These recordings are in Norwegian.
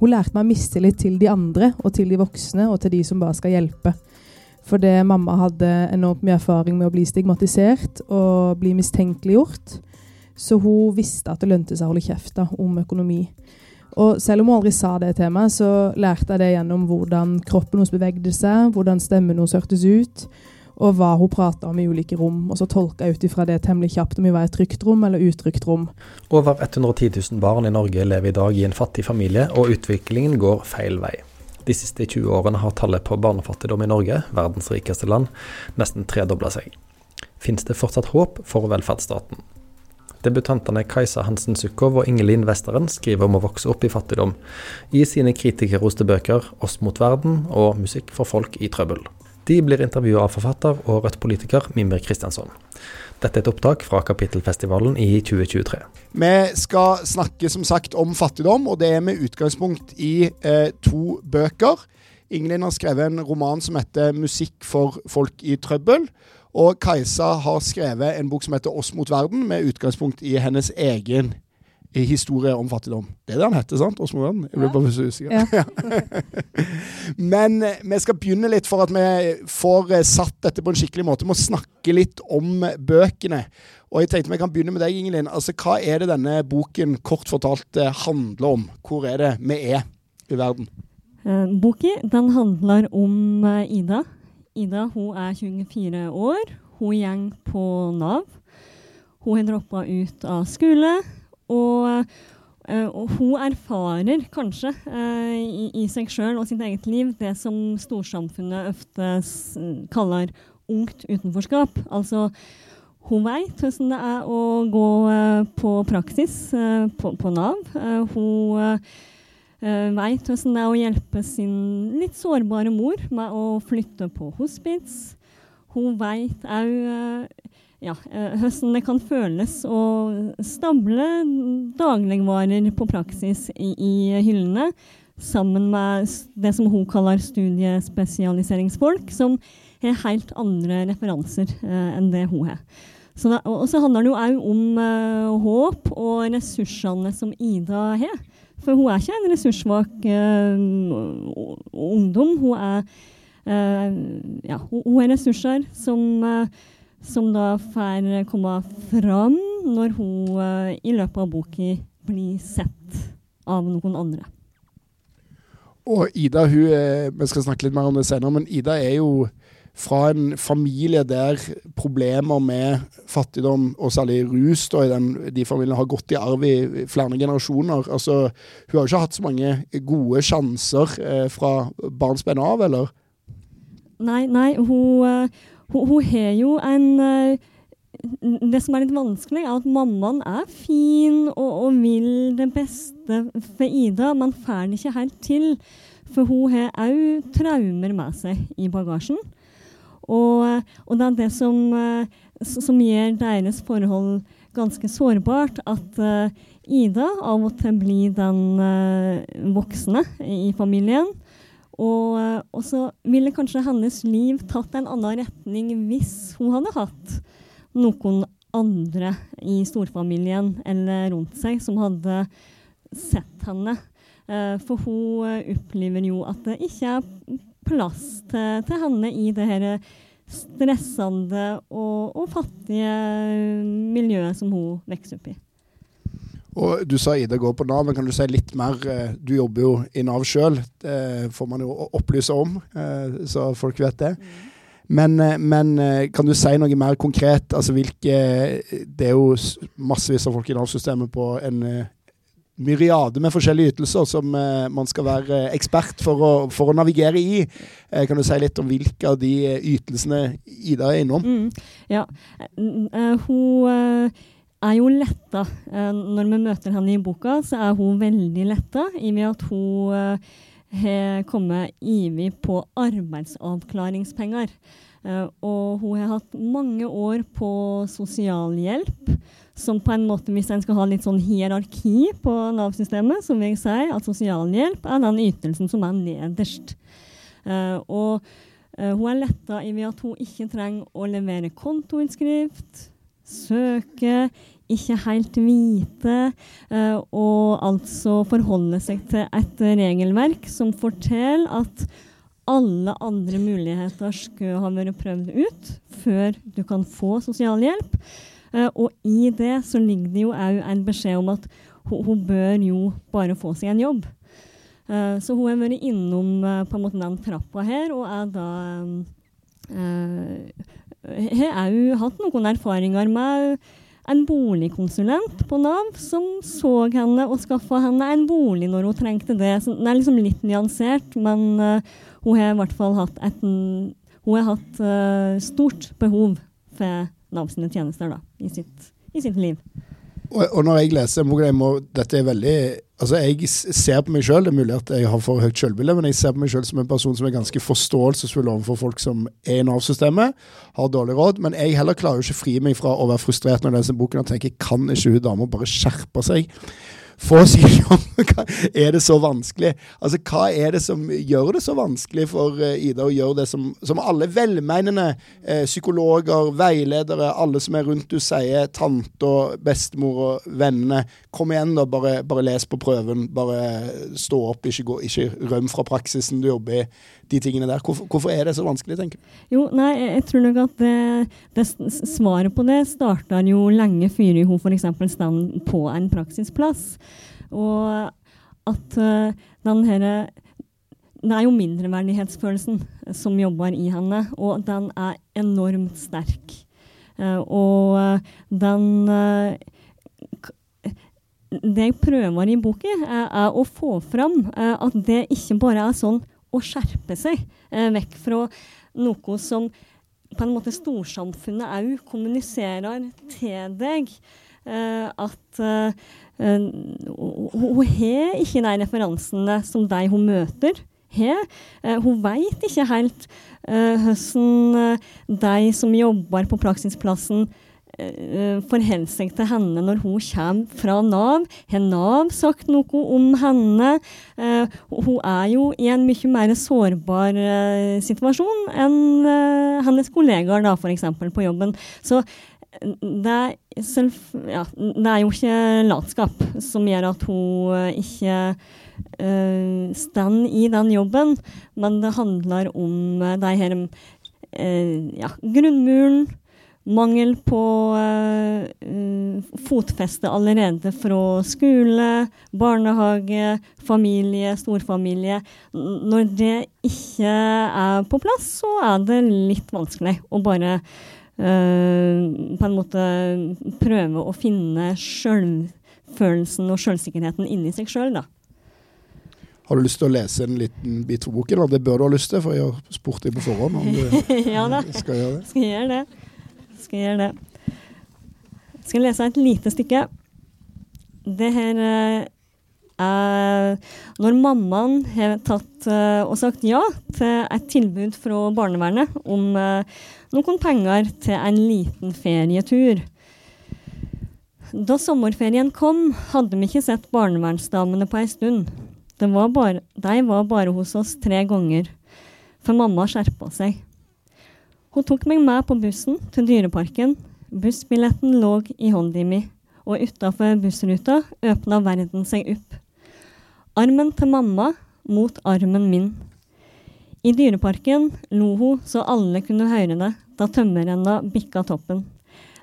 hun lærte meg mistillit til de andre og til de voksne og til de som bare skal hjelpe. Fordi mamma hadde enormt mye erfaring med å bli stigmatisert og bli mistenkeliggjort. Så hun visste at det lønte seg å holde kjeft om økonomi. Og selv om hun aldri sa det til meg, så lærte jeg det gjennom hvordan kroppen hennes bevegde seg, hvordan stemmen hennes hørtes ut, og hva hun prata om i ulike rom. Og så tolka jeg ut ifra det temmelig kjapt om vi var et trygt rom eller utrygt rom. Over 110 000 barn i Norge lever i dag i en fattig familie, og utviklingen går feil vei. De siste 20 årene har tallet på barnefattigdom i Norge, verdens rikeste land, nesten tredobla seg. Fins det fortsatt håp for velferdsstaten? Debutantene Kajsa Hansen Sukkov og Ingelin Westeren skriver om å vokse opp i fattigdom, i sine kritikerroste bøker 'Oss mot verden' og 'Musikk for folk i trøbbel'. De blir intervjua av forfatter og Rødt-politiker Mimir Kristiansson. Dette er et opptak fra Kapittelfestivalen i 2023. Vi skal snakke som sagt om fattigdom, og det er med utgangspunkt i eh, to bøker. Ingelin har skrevet en roman som heter 'Musikk for folk i trøbbel'. Og Kajsa har skrevet en bok som heter 'Oss mot verden', med utgangspunkt i hennes egen historie om fattigdom. Det er det han heter, sant? Mot verden? Jeg blir bare så usikker. Ja. Men eh, vi skal begynne litt for at vi får eh, satt dette på en skikkelig måte. Vi må snakke litt om bøkene. Og jeg tenkte vi kan begynne med deg, Ingelin. Altså, Hva er det denne boken kort fortalt eh, handler om? Hvor er det vi er i verden? Boken den handler om Ida. Ida hun er 24 år. Hun går på Nav. Hun har droppa ut av skole. Og, uh, og hun erfarer kanskje uh, i, i, seg sjøl og sitt eget liv det som storsamfunnet ofte kaller ungt utenforskap. Altså hun veit hvordan det er å gå uh, på praksis på, på, Nav. hun Veit hvordan det er å hjelpe sin litt sårbare mor med å flytte på hospits. Hun veit òg ja, hvordan det kan føles å stable dagligvarer på praksis i, i, hyllene sammen med det som hun kaller studiespesialiseringsfolk, som har helt andre referanser enn det hun har. Så det, og så handler det jo òg om håp og ressursene som Ida har. For hun er ikke en ressurssvak eh, ungdom. Hun er, uh, ja, hun er ressurser som, uh, som da får komme fram når hun i løpet av boka blir sett av noen andre. Og Ida, hun, vi skal snakke litt mer om det senere, men Ida er jo fra en familie der problemer med fattigdom, og særlig rus, da, i den, de familiene har gått i arv i flere generasjoner. Altså, hun har ikke hatt så mange gode sjanser eh, fra barnsben av, eller? Nei, nei. Hun, uh, hun, hun har jo en uh, det som er litt vanskelig, er at mammaen er fin og, og vil det beste for Ida, men får det ikke helt til. For hun har òg traumer med seg i bagasjen. Og, og, det er det som, eh, som gjør deres forhold ganske sårbart, at uh, Ida av og til blir den voksne i familien. Og, uh, og, så ville kanskje hennes liv tatt en annen retning hvis hun hadde hatt noen andre i storfamilien eller rundt seg som hadde sett henne. for hun opplever jo at det ikke er plass til, til henne i det her stressende og, og, fattige miljøet som hun vokser opp i. Og Du sa Ida går på Nav, men kan du si litt mer? Eh, du jobber jo i Nav sjøl, det får man jo opplyse om, eh, så folk vet det. Mm. Men, eh, men, kan du si noe mer konkret? Altså hvilke Det er jo massevis av folk i Nav-systemet på en myriade med forskjellige ytelser som man skal være ekspert for å, for å navigere i. Kan du si litt om hvilke av de ytelsene Ida er innom? Mm, ja, hun er jo letta. når vi møter henne i boka, så er hun veldig letta i og med at hun har kommet ivig på arbeidsavklaringspenger. og hun har hatt mange år på sosialhjelp som på en måte, Hvis en skal ha litt sånn hierarki på Nav-systemet, så vil jeg si at sosialhjelp er den ytelsen som er nederst. Og hun er letta i ved at hun ikke trenger å levere kontoutskrift, søke, ikke helt vite, uh, og altså forholde seg til et regelverk som forteller at alle andre muligheter skulle ha vært prøvd ut før du kan få sosialhjelp. Uh, og i det så ligger det jo òg en beskjed om at hun, hun, bør jo bare få seg en jobb. Uh, så hun har vært innom på en måte den trappa her, og er da har jo hatt noen erfaringer med en boligkonsulent på Nav som så henne og skaffa henne en bolig når hun trengte det. Så det er liksom litt nyansert, men uh, hun har i hvert fall hatt et Hun har hatt uh, stort behov for Nav sine tjenester da, i, sitt, i sitt liv. Og, og, når jeg leser boka, dette er veldig Altså, Jeg ser på meg sjøl, det er mulig at jeg har for høyt sjølbilde, men jeg ser på meg sjøl som en person som er ganske forståelsesfull overfor folk som er i Nav-systemet, har dårlig råd. Men jeg heller klarer jo ikke fri meg fra å være frustrert når jeg leser boken og tenker kan ikke hun dama bare skjerpe seg? Få seg jobb. er det så vanskelig? Altså, Hva er det som gjør det så vanskelig for uh, Ida å gjøre det som, som alle velmenende eh, psykologer, veiledere, alle som er rundt du sier, tante og bestemor og vennene Kom igjen, da. Bare, bare les på prøven. Bare stå opp. Ikke, gå, ikke røm fra praksisen du jobber i. De tingene der. Hvorfor, hvorfor er det så vanskelig, tenker du? Jo, nei, jeg tror nok at det, det svaret på det starta jo lenge før hun f.eks. stand på en praksisplass. Og at uh, den herre det er jo mindreverdighetsfølelsen som jobber i henne, og den er enormt sterk. Uh, og den Det jeg prøver i boka, er, å få fram at det ikke bare er sånn å skjerpe seg vekk fra noe som på en måte storsamfunnet òg kommuniserer til deg. at hun har ikke de referansene som de hun møter, har. hun veit ikke helt hvordan de som jobber på praksisplassen, forholder hensikt til henne når hun kommer fra Nav. Har Nav sagt noe om henne? hun er jo i en mye mer sårbar situasjon enn hennes kollegaer da, f.eks. på jobben. Så det er, selv, ja, det er, jo ikke latskap som gjør at hun eh, ikke uh, står i den jobben, men det handler om de her uh, ja, grunnmuren. Mangel på fotfeste allerede fra skole, barnehage, familie, storfamilie. Når det ikke er på plass, så er det litt vanskelig å bare Uh, på en måte prøve å finne sjølfølelsen og sjølsikkerheten inni seg sjøl, da. Har du lyst til å lese en liten bit fra boken? Det bør du ha lyst til, for jeg har spurt deg på forhånd om du ja, skal gjøre det. Skal gjøre det. Skal gjøre det. Skal lese et lite stykke. Det her uh, er når mammaen har tatt uh, og sagt ja til et tilbud fra barnevernet om noen penger til en liten ferietur. Da sommerferien kom, hadde vi ikke sett barnevernsdamene på ei stund. Var bare, de var bare hos oss tre ganger, for mamma skjerpa seg. Hun tok meg med på bussen til Dyreparken. Bussbilletten lå i hånda mi, og utafor bussruta åpna verden seg opp. Armen til mamma mot armen min. I Dyreparken lo hun så alle kunne høre det da tømmerrenna bikka toppen.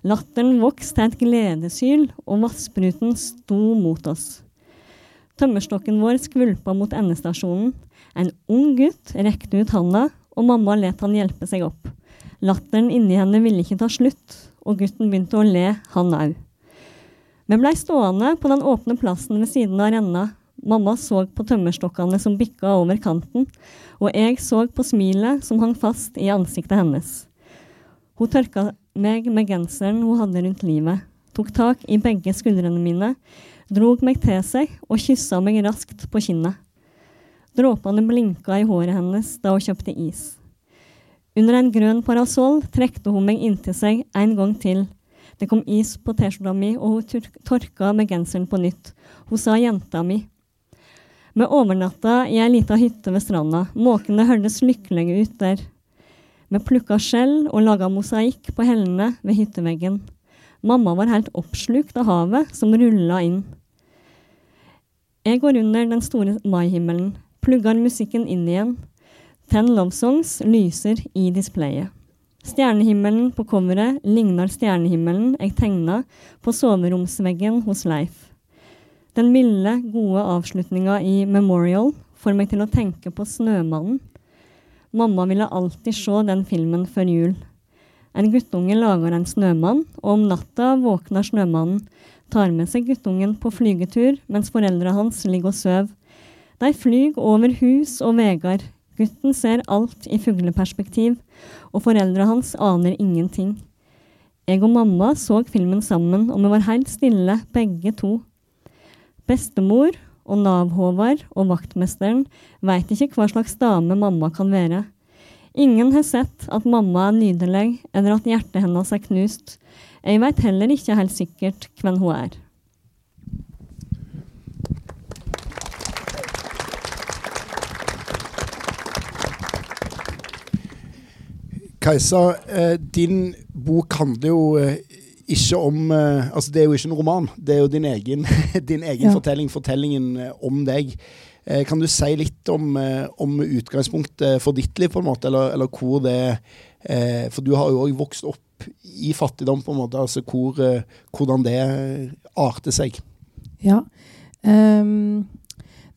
Latteren vokste til et gledesyl, og vannspruten sto mot oss. Tømmerstokken vår skvulpa mot endestasjonen. En ung gutt rekte ut handa, og mamma let han hjelpe seg opp. Latteren inni henne ville ikke ta slutt, og gutten begynte å le, han òg. Vi blei stående på den åpne plassen ved siden av renna. Mamma så på tømmerstokkene som bikka over kanten, og jeg så på smilet som hang fast i ansiktet hennes. Hun tørka meg med genseren hun hadde rundt livet, tok tak i begge skuldrene mine, drog meg til seg og kyssa meg raskt på kinnet. Dråpene blinka i håret hennes da hun kjøpte is. Under en grønn parasoll trekte hun meg inntil seg en gang til. Det kom is på T-skjorta mi, og hun tørka med genseren på nytt. Hun sa jenta mi. Vi overnatta i ei lita hytte ved stranda. Måkene hørtes lykkelige ut der. Vi plukka skjell og laga mosaikk på hellene ved hytteveggen. Mamma var helt oppslukt av havet som rulla inn. Jeg går under den store maihimmelen, plugger musikken inn igjen. Ten Love Songs lyser i displayet. Stjernehimmelen på coveret ligner stjernehimmelen jeg tegna på soveromsveggen hos Leif. Den milde, gode avslutninga i Memorial får meg til å tenke på Snømannen. Mamma ville alltid se den filmen før jul. En guttunge lager en snømann, og om natta våkner snømannen, tar med seg guttungen på flygetur mens foreldra hans ligger og sover. De flyr over hus og veier. Gutten ser alt i fugleperspektiv, og foreldra hans aner ingenting. Jeg og mamma så filmen sammen, og vi var helt stille, begge to. Bestemor og Nav-Håvard og vaktmesteren veit ikke hva slags dame mamma kan være. Ingen har sett at mamma er nydelig, eller at hjertet hennes er knust. Jeg veit heller ikke helt sikkert hvem hun er. Kajsa, eh, din bok handler jo eh, ikke om eh, Altså, det er jo ikke en roman. Det er jo din egen, din egen Ja. fortelling, fortellingen om deg. Kan du si litt om, om utgangspunktet for ditt liv, på en måte, eller, eller hvor det For du har jo òg vokst opp i fattigdom, på en måte. Altså hvor, hvordan det arter seg. Ja. Um,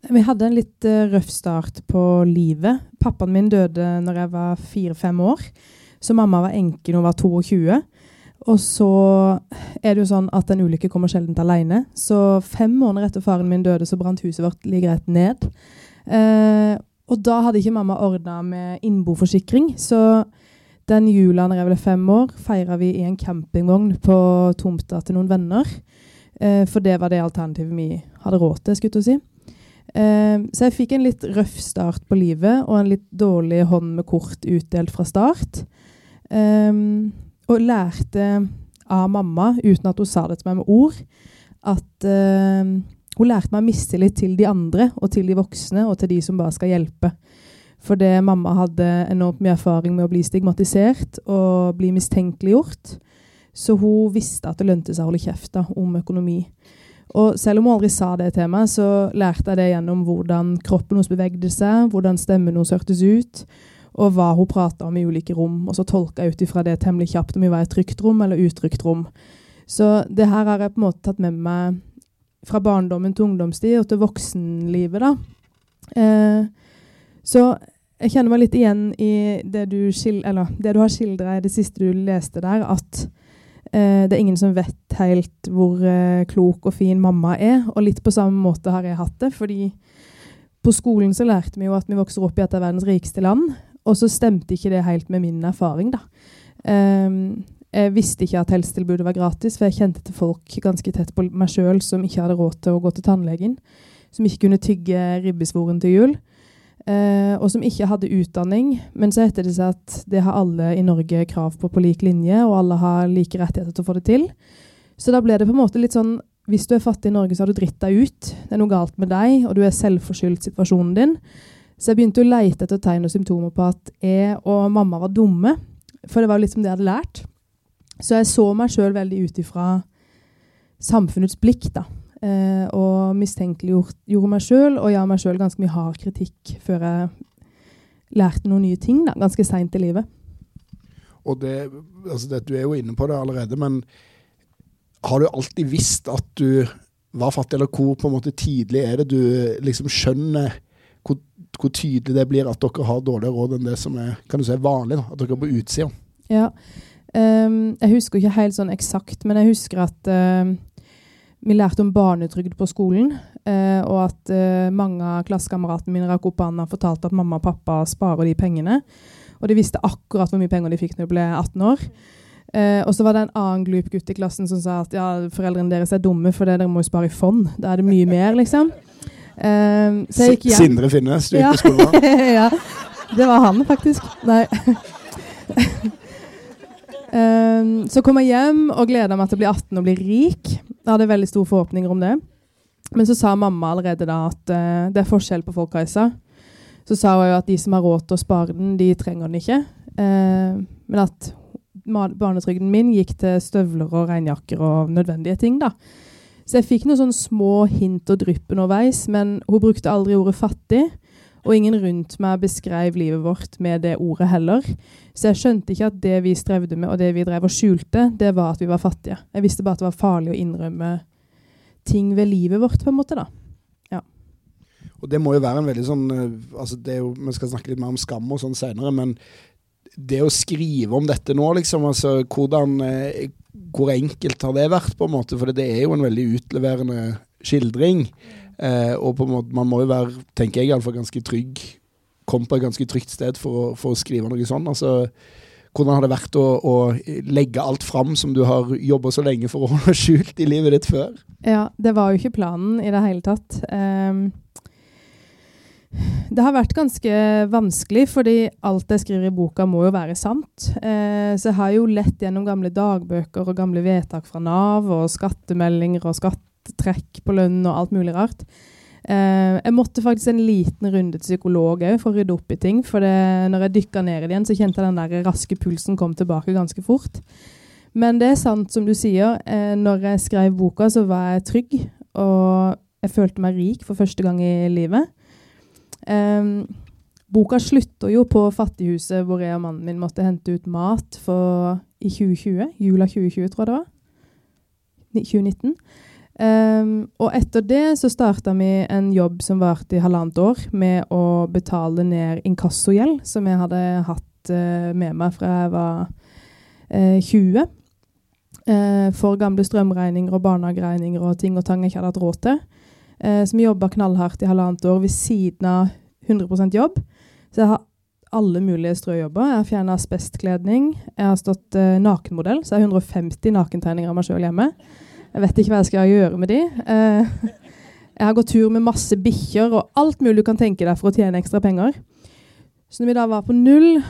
vi hadde en litt røff start på livet. Pappaen min døde når jeg var fire-fem år, så mamma var enke når hun var 22. Og så er det jo sånn at en ulykke kommer sjelden alene. Så fem måneder etter faren min døde, så brant huset vårt like rett ned. Eh, og da hadde ikke mamma ordna med innboforsikring, så den jula når jeg ble fem år, feira vi i en campingvogn på tomta til noen venner. Eh, for det var det alternativet vi hadde råd til, skulle jeg si. Eh, så jeg fikk en litt røff start på livet, og en litt dårlig hånd med kort utdelt fra start. Eh, og lærte av mamma, uten at hun sa det til meg med ord, at eh, hun lærte meg mistillit til de andre, og til de voksne, og til de som bare skal hjelpe. Fordi mamma hadde enormt mye erfaring med å bli stigmatisert og bli mistenkeliggjort. Så hun visste at det lønte seg å holde kjeft om økonomi. Og selv om hun aldri sa det til meg, så lærte jeg det gjennom hvordan kroppen hennes bevegde seg, hvordan stemmen hennes hørtes ut, og hva hun prata om i ulike rom. Og så tolka jeg ut ifra det temmelig kjapt om vi var i et trygt rom eller utrygt rom. Så det her har jeg på en måte tatt med meg fra barndommen til ungdomstid og til voksenlivet, da. Eh, så jeg kjenner meg litt igjen i det du, eller, det du har skildra i det siste du leste der, at eh, det er ingen som vet helt hvor eh, klok og fin mamma er. Og litt på samme måte har jeg hatt det. fordi på skolen så lærte vi jo at vi vokser opp i et av verdens rikeste land, og så stemte ikke det helt med min erfaring, da. Um, jeg visste ikke at helsetilbudet var gratis, for jeg kjente til folk ganske tett på meg sjøl som ikke hadde råd til å gå til tannlegen, som ikke kunne tygge ribbesvoren til jul, eh, og som ikke hadde utdanning. Men så heter det seg at det har alle i Norge krav på på lik linje, og alle har like rettigheter til å få det til. Så da ble det på en måte litt sånn hvis du er fattig i Norge, så har du dritt deg ut. Det er noe galt med deg, og du er selvforskyldt situasjonen din. Så jeg begynte å leite etter tegn og symptomer på at jeg og mamma var dumme. For det var jo litt som det jeg hadde lært. Så jeg så meg sjøl veldig ut ifra samfunnets blikk, da. Eh, og mistenkeliggjorde meg sjøl, og ga meg sjøl ganske mye hard kritikk før jeg lærte noen nye ting, da, ganske seint i livet. Og det, altså det, Du er jo inne på det allerede, men har du alltid visst at du var fattig, eller hvor på en måte tidlig er det du liksom skjønner hvor, tydelig det blir at dere har dårligere råd enn det som er si, vanlig? da, At dere er på utsida? Ja. Um, jeg husker ikke helt sånn eksakt, men jeg husker at uh, vi lærte om barnetrygd på skolen. Uh, og at uh, mange av klassekameratene mine rakk opp hånda og fortalte at mamma og pappa sparer de pengene. Og de visste akkurat hvor mye penger de fikk når de ble 18 år. Uh, og så var det en annen glup gutt i klassen som sa at ja, foreldrene deres er dumme, for dere må jo spare i fond. Da er det mye mer, liksom. Hjem. Sindre Finnes, du gikk på skolen da? ja, det var han faktisk. Nei. um, så kom jeg hjem og gleda meg til å bli 18 og bli rik. Jeg hadde veldig store forhåpninger om det. Men så sa mamma allerede da at uh, det er forskjell på folk, Kajsa. Så sa hun jo at de som har råd til å spare den, de trenger den ikke. Uh, men at barnetrygden min gikk til støvler og regnjakker og nødvendige ting. da. Så jeg fikk noen sånne små hint og drypp underveis, men hun brukte aldri ordet fattig. Og ingen rundt meg beskrev livet vårt med det ordet heller. Så jeg skjønte ikke at det vi strevde med, og det vi drev og skjulte, det var at vi var fattige. Jeg visste bare at det var farlig å innrømme ting ved livet vårt, på en måte. da. Og det må jo være en veldig sånn eh, altså det er jo, Vi skal snakke litt mer om skam og sånn senere, men det å skrive om dette nå, liksom, altså hvordan eh, Hvor enkelt har det vært, på en måte? For det er jo en veldig utleverende skildring. Eh, og på en måte, man må jo være, tenker jeg iallfall, ganske trygg. Kom på et ganske trygt sted for å, for å skrive noe sånt. Altså, hvordan har det vært å, å legge alt fram som du har jobba så lenge for å holde skjult i livet ditt før? Ja, det var jo ikke planen i det hele tatt. Um, det har vært ganske vanskelig, fordi alt jeg skriver i boka, må jo være sant. Eh, så jeg har jo lett gjennom gamle dagbøker og gamle vedtak fra Nav og skattemeldinger og skattetrekk på lønn og alt mulig rart. Eh, jeg måtte faktisk en liten runde til psykolog òg for å rydde opp i ting. For det, når jeg dykka ned i det igjen, så kjente jeg den der raske pulsen kom tilbake ganske fort. Men det er sant som du sier. Eh, når jeg skrev boka, så var jeg trygg. Og jeg følte meg rik for første gang i livet. Um, boka slutter jo på fattighuset hvor jeg og mannen min måtte hente ut mat for, i 2020. Jula 2020, tror jeg det var. 2019. Um, og etter det så starta vi en jobb som varte i halvannet år, med å betale ned inkassogjeld, som jeg hadde hatt uh, med meg fra jeg var uh, 20. Uh, for gamle strømregninger og barnehageregninger og ting og tang jeg ikke hadde hatt råd til. Eh, som jobba knallhardt i halvannet år ved siden av 100% jobb. Så jeg har alle mulige strøjobber. Jeg har fjerna asbestkledning. Jeg har stått eh, nakenmodell, så jeg har 150 nakentegninger av meg sjøl hjemme. Jeg vet ikke hva jeg skal gjøre med de. Eh, jeg har gått tur med masse bikkjer og alt mulig du kan tenke deg for å tjene ekstra penger. Så når vi da var på null,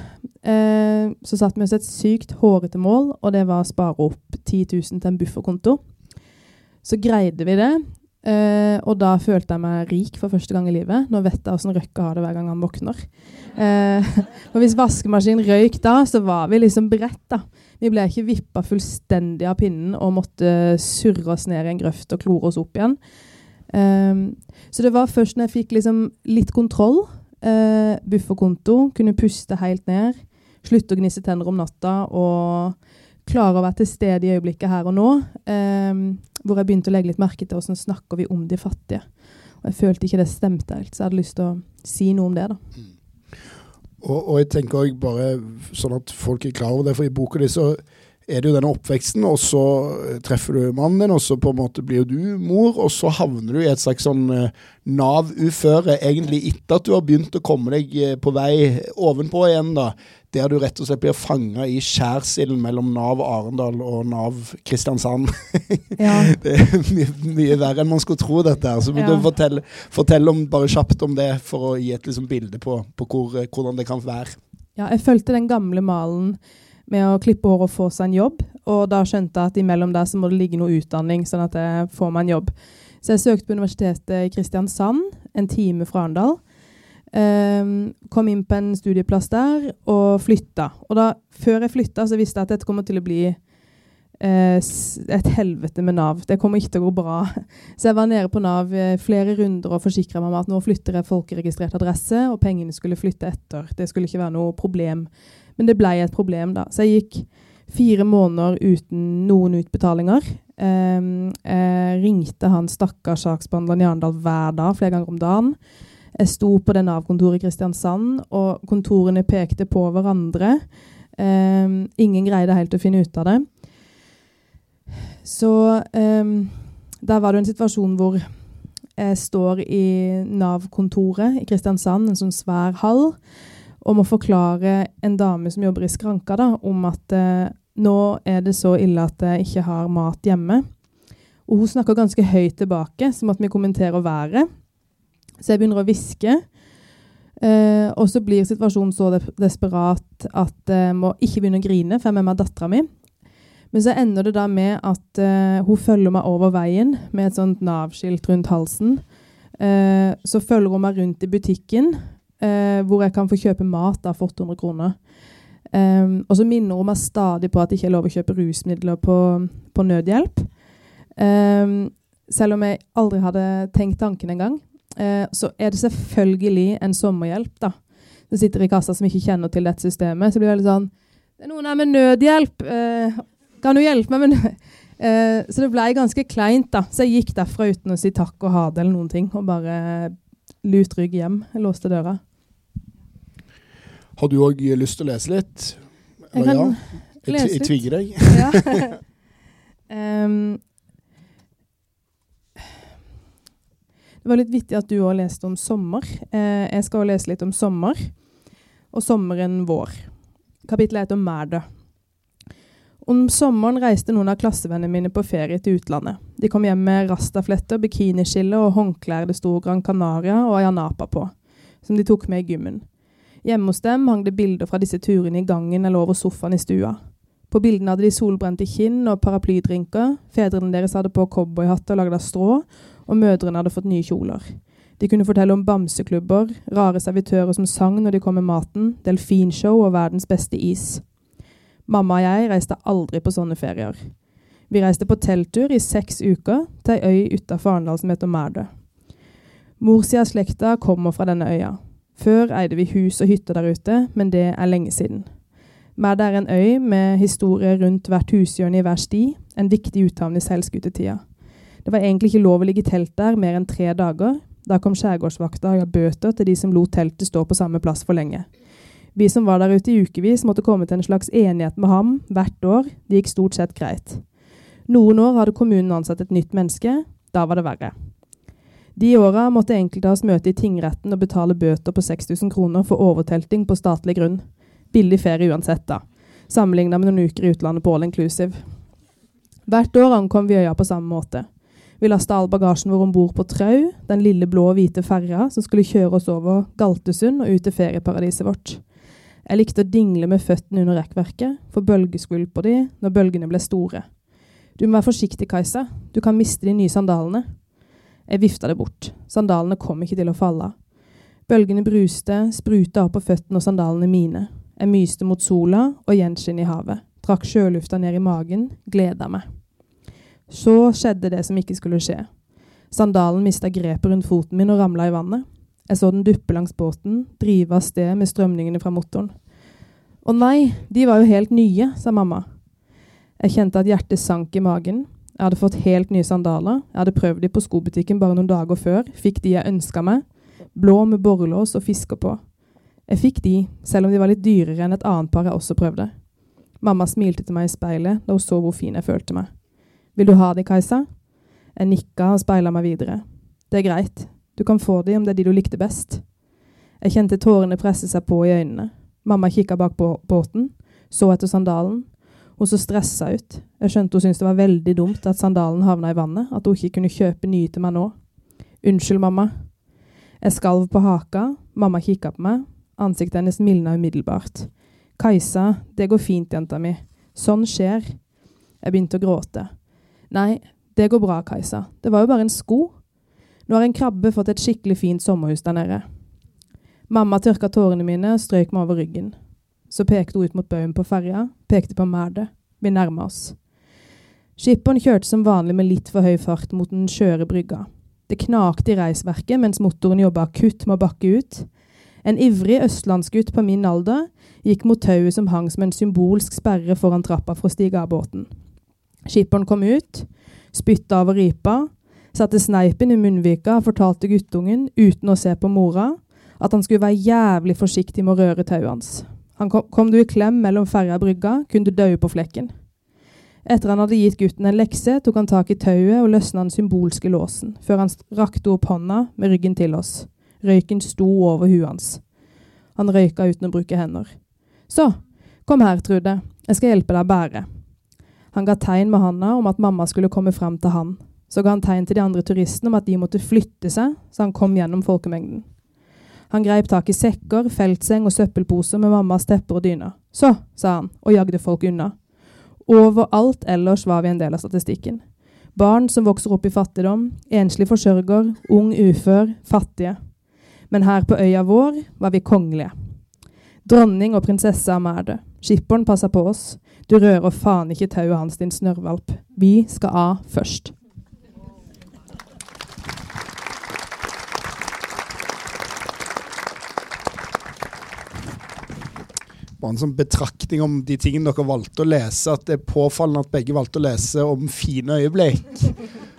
eh, så satte vi oss et sykt hårete mål, og det var å spare opp 10 000 til en bufferkonto. Så greide vi det. Uh, og da følte jeg meg rik for første gang i livet. Nå vet jeg åssen Røkke har det hver gang han våkner. Uh, og hvis vaskemaskinen røyk da, så var vi liksom beredt, da. Vi ble ikke vippa fullstendig av pinnen og måtte surre oss ned i en grøft og klore oss opp igjen. Um, så det var først når jeg fikk liksom litt kontroll, uh, bufferkonto, kunne puste helt ned, slutte å gnisse tenner om natta og klare å være til stede i øyeblikket her og nå, um, hvor jeg begynte å legge litt merke til hvordan snakker vi om de fattige. Og Jeg følte ikke det stemte helt, så jeg hadde lyst til å si noe om det. da. Mm. Og, og, jeg tenker også bare sånn at folk er klar over det, for i boka di så er det jo denne oppveksten, og så treffer du mannen din, og så på en måte blir jo du mor, og så havner du i et slags sånn uh, Nav-uføre, egentlig etter at du har begynt å komme deg uh, på vei ovenpå igjen, da der du rett og slett blir fanga i skjærsilden mellom Nav Arendal og Nav Kristiansand. Ja. det er mye, mye, verre enn man skulle tro, dette her. Så må ja. du fortelle, fortelle om, bare kjapt om det, for å gi et liksom, bilde på, på hvor, hvordan det kan være. Ja, jeg fulgte den gamle malen med å klippe hår og få seg en jobb. Og da skjønte jeg at imellom der så må det ligge noe utdanning, sånn at jeg får meg en jobb. Så jeg søkte på Universitetet i Kristiansand, en time fra Arendal. Um, kom inn på en studieplass der og flytta. Og da, før jeg flytta, så visste jeg at dette kommer til å bli uh, et helvete med Nav. Det kommer ikke til å gå bra. Så jeg var nede på Nav flere runder og forsikra meg om at nå flytter jeg folkeregistrert adresse, og pengene skulle flytte etter. Det skulle ikke være noe problem. Men det ble et problem, da. Så jeg gikk fire måneder uten noen utbetalinger. Um, jeg ringte han stakkars saksbehandleren i Arendal hver dag, flere ganger om dagen. Jeg sto på det Nav-kontoret i Kristiansand, og kontorene pekte på hverandre. Um, ingen greide helt å finne ut av det. Så um, der var det en situasjon hvor jeg står i Nav-kontoret i Kristiansand, en sånn svær hall, og å forklare en dame som jobber i skranka, da, om at eh, nå er det så ille at jeg ikke har mat hjemme. Og hun snakker ganske høyt tilbake, som at vi kommenterer været. Så jeg begynner å hviske. Eh, og så blir situasjonen så desperat at jeg må ikke begynne å grine, for jeg er med meg dattera mi. Men så ender det da med at eh, hun følger meg over veien med et sånt Nav-skilt rundt halsen. Eh, så følger hun meg rundt i butikken, hvor jeg kan få kjøpe mat da, for 800 kroner. Um, og så minner hun meg stadig på at det ikke er lov å kjøpe rusmidler på, på nødhjelp. Um, selv om jeg aldri hadde tenkt tanken engang, uh, så er det selvfølgelig en sommerhjelp da, som sitter i kassa som ikke kjenner til dette systemet. Så blir det veldig sånn Det er noen her med nødhjelp. Uh, kan du hjelpe meg med uh, Så det ble ganske kleint, da. Så jeg gikk derfra uten å si takk og ha det eller noen ting, og bare lut rygg hjem. Jeg låste døra. Har du òg lyst til å lese litt? Jeg kan ja? lese Jeg litt. tvinger deg. Ja. um, det var litt vittig at du òg leste om sommer. Eh, jeg skal òg lese litt om sommer. Og sommeren vår. Kapittelet heter Mærdø. Om sommeren reiste noen av klassevennene mine på ferie til utlandet. De kom hjem med rastafletter, bikiniskille og håndklær det sto Gran Canaria og Ayanapa på, som de tok med i gymmen. Hjemme hos dem hang det bilder fra disse turene i gangen eller over sofaen i stua. På bildene hadde de solbrente kinn og paraplydrinker, fedrene deres hadde på cowboyhatter lagd av strå, og mødrene hadde fått nye kjoler. De kunne fortelle om bamseklubber, rare servitører som sang når de kom med maten, delfinshow og verdens beste is. Mamma og jeg reiste aldri på sånne ferier. Vi reiste på telttur i seks uker til ei øy utafor Arendal som heter Mærdø. Morssida av slekta kommer fra denne øya. Før eide vi hus og hytter der ute, men det er lenge siden. Mærdø er en øy med historie rundt hvert hushjørne i hver sti, en viktig uthavn i seilskutetida. Det var egentlig ikke lov å ligge i telt der mer enn tre dager. Da kom skjærgårdsvakta og ga bøter til de som lot teltet stå på samme plass for lenge. Vi som var der ute i ukevis, måtte komme til en slags enighet med ham hvert år. Det gikk stort sett greit. Noen år hadde kommunen ansatt et nytt menneske. Da var det verre. De åra måtte oss møte i tingretten og betale bøter på 6000 kroner for overtelting på statlig grunn. Billig ferie uansett, da. Sammenligna med noen uker i utlandet på all inclusive. Hvert år ankom vi øya på samme måte. Vi lasta all bagasjen vår om bord på Trau, den lille blå og hvite ferja som skulle kjøre oss over Galtesund og ut til ferieparadiset vårt. Jeg likte å dingle med føttene under rekkverket, for på de når bølgene ble store. Du må være forsiktig, Kajsa. Du kan miste de nye sandalene. Jeg vifta det bort. Sandalene kom ikke til å falle av. Bølgene bruste, spruta opp på føttene og sandalene mine. Jeg myste mot sola og gjenskinn i havet. Trakk sjølufta ned i magen, gleda meg. Så skjedde det som ikke skulle skje. Sandalen mista grepet rundt foten min og ramla i vannet. Jeg så den duppe langs båten, drive av sted med strømningene fra motoren. Å nei, de var jo helt nye, sa mamma. Jeg kjente at hjertet sank i magen. Jeg hadde fått helt nye sandaler. Jeg hadde prøvd de på skobutikken bare noen dager før. Fikk de jeg ønska meg. Blå med borrelås og fisker på. Jeg fikk de, selv om de var litt dyrere enn et annet par jeg også prøvde. Mamma smilte til meg i speilet da hun så hvor fin jeg følte meg. Vil du ha de, Kajsa? Jeg nikka og speila meg videre. Det er greit. Du kan få de om det er de du likte best. Jeg kjente tårene presse seg på i øynene. Mamma kikka bak på båten, så etter sandalen. Hun så stressa ut. Jeg skjønte hun syntes det var veldig dumt at sandalen havna i vannet, at hun ikke kunne kjøpe nye til meg nå. Unnskyld, mamma. Jeg skalv på haka, mamma kikka på meg, ansiktet hennes mildna umiddelbart. Kajsa, det går fint, jenta mi. Sånn skjer. Jeg begynte å gråte. Nei, det går bra, Kajsa. Det var jo bare en sko. Nå har en krabbe fått et skikkelig fint sommerhus der nede. Mamma tørka tårene mine og strøk meg over ryggen. Så pekte hun ut mot baugen på ferja, pekte på merdet. Vi nærma oss. Skipperen kjørte som vanlig med litt for høy fart mot den skjøre brygga. Det knakte i reisverket mens motoren jobba akutt med å bakke ut. En ivrig østlandsgutt på min alder gikk mot tauet som hang som en symbolsk sperre foran trappa for å stige av båten. Skipperen kom ut, spytta over ripa, satte sneipen i munnvika og fortalte guttungen, uten å se på mora, at han skulle være jævlig forsiktig med å røre tauet hans. Kom, kom du i klem mellom ferja og brygga, kunne du daue på flekken. Etter han hadde gitt gutten en lekse, tok han tak i tauet og løsna den symbolske låsen, før han rakte opp hånda med ryggen til oss. Røyken sto over huet hans. Han røyka uten å bruke hender. Så, kom her, Trude, jeg skal hjelpe deg å bære. Han ga tegn med handa om at mamma skulle komme fram til han. Så ga han tegn til de andre turistene om at de måtte flytte seg, så han kom gjennom folkemengden. Han greip tak i sekker, feltseng og søppelposer med mammas tepper og dyner. Så, sa han, og jagde folk unna. Overalt ellers var vi en del av statistikken. Barn som vokser opp i fattigdom, enslig forsørger, ung ufør, fattige. Men her på øya vår var vi kongelige. Dronning og prinsesse Mærdø. Skipperen passer på oss. Du rører faen ikke tauet hans, din snørrvalp. Vi skal av først. Bare en sånn betraktning om de tingene dere valgte å lese, at det er påfallende at begge valgte å lese om fine øyeblikk.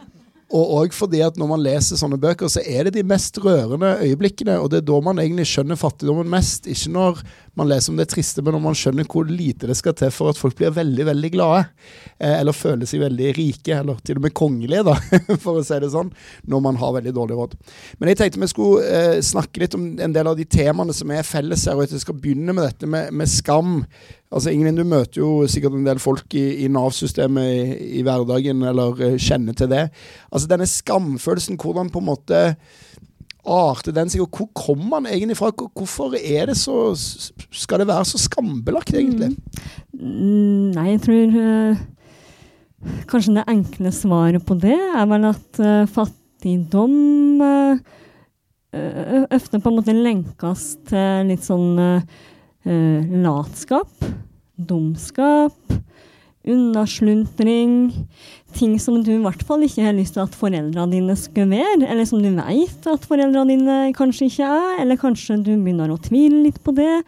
Og òg fordi at når man leser sånne bøker, så er det de mest rørende øyeblikkene. Og det er da man egentlig skjønner fattigdommen mest. Ikke når man leser om det triste, men når man skjønner hvor lite det skal til for at folk blir veldig, veldig glade. Eh, eller føler seg veldig rike, eller til og med kongelige, da, for å si det sånn. Når man har veldig dårlig råd. Men jeg tenkte vi skulle eh, snakke litt om en del av de temaene som er felles her, og at jeg skal begynne med dette med, med skam. Altså, Ingrid, du møter jo sikkert en del folk i, i Nav-systemet i, i, hverdagen, eller uh, kjenner til det. Altså, Denne skamfølelsen, hvordan på en måte arter den seg, og hvor kommer den egentlig fra? Hvorfor er det så Skal det være så skambelagt, egentlig? Mm. Nei, jeg tror uh, kanskje det enkle svaret på det er vel at uh, fattigdom ofte på en måte lenkes til litt sånn latskap, dumskap, unnasluntring. Ting som du i hvert fall ikke har lyst til at foreldrene dine skal være, eller som du vet at foreldrene dine kanskje ikke er, eller kanskje du begynner å tvile litt på det.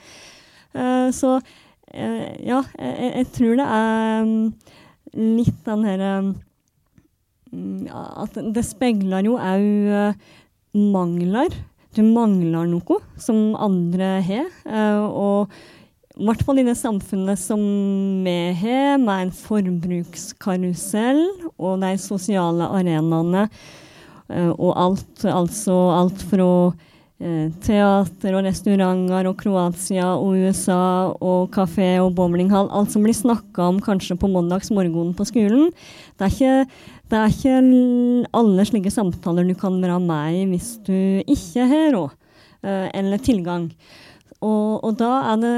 Eh, så eh, ja, jeg, tror det er um, litt den herre um, At det speiler jo òg uh, mangler du mangler noe som andre har. Eh, og i hvert fall i det samfunnet som vi har, med en forbrukskarusell og de sosiale arenaene eh, og alt, altså alt fra eh, teater og restauranter og Kroatia og USA og kafé og bowlinghall. Alt som blir snakka om kanskje på mandagsmorgenen på skolen. Det er ikke det er ikke alle slike samtaler du kan være med i hvis du ikke har råd eh, eller tilgang. Og, og, da er det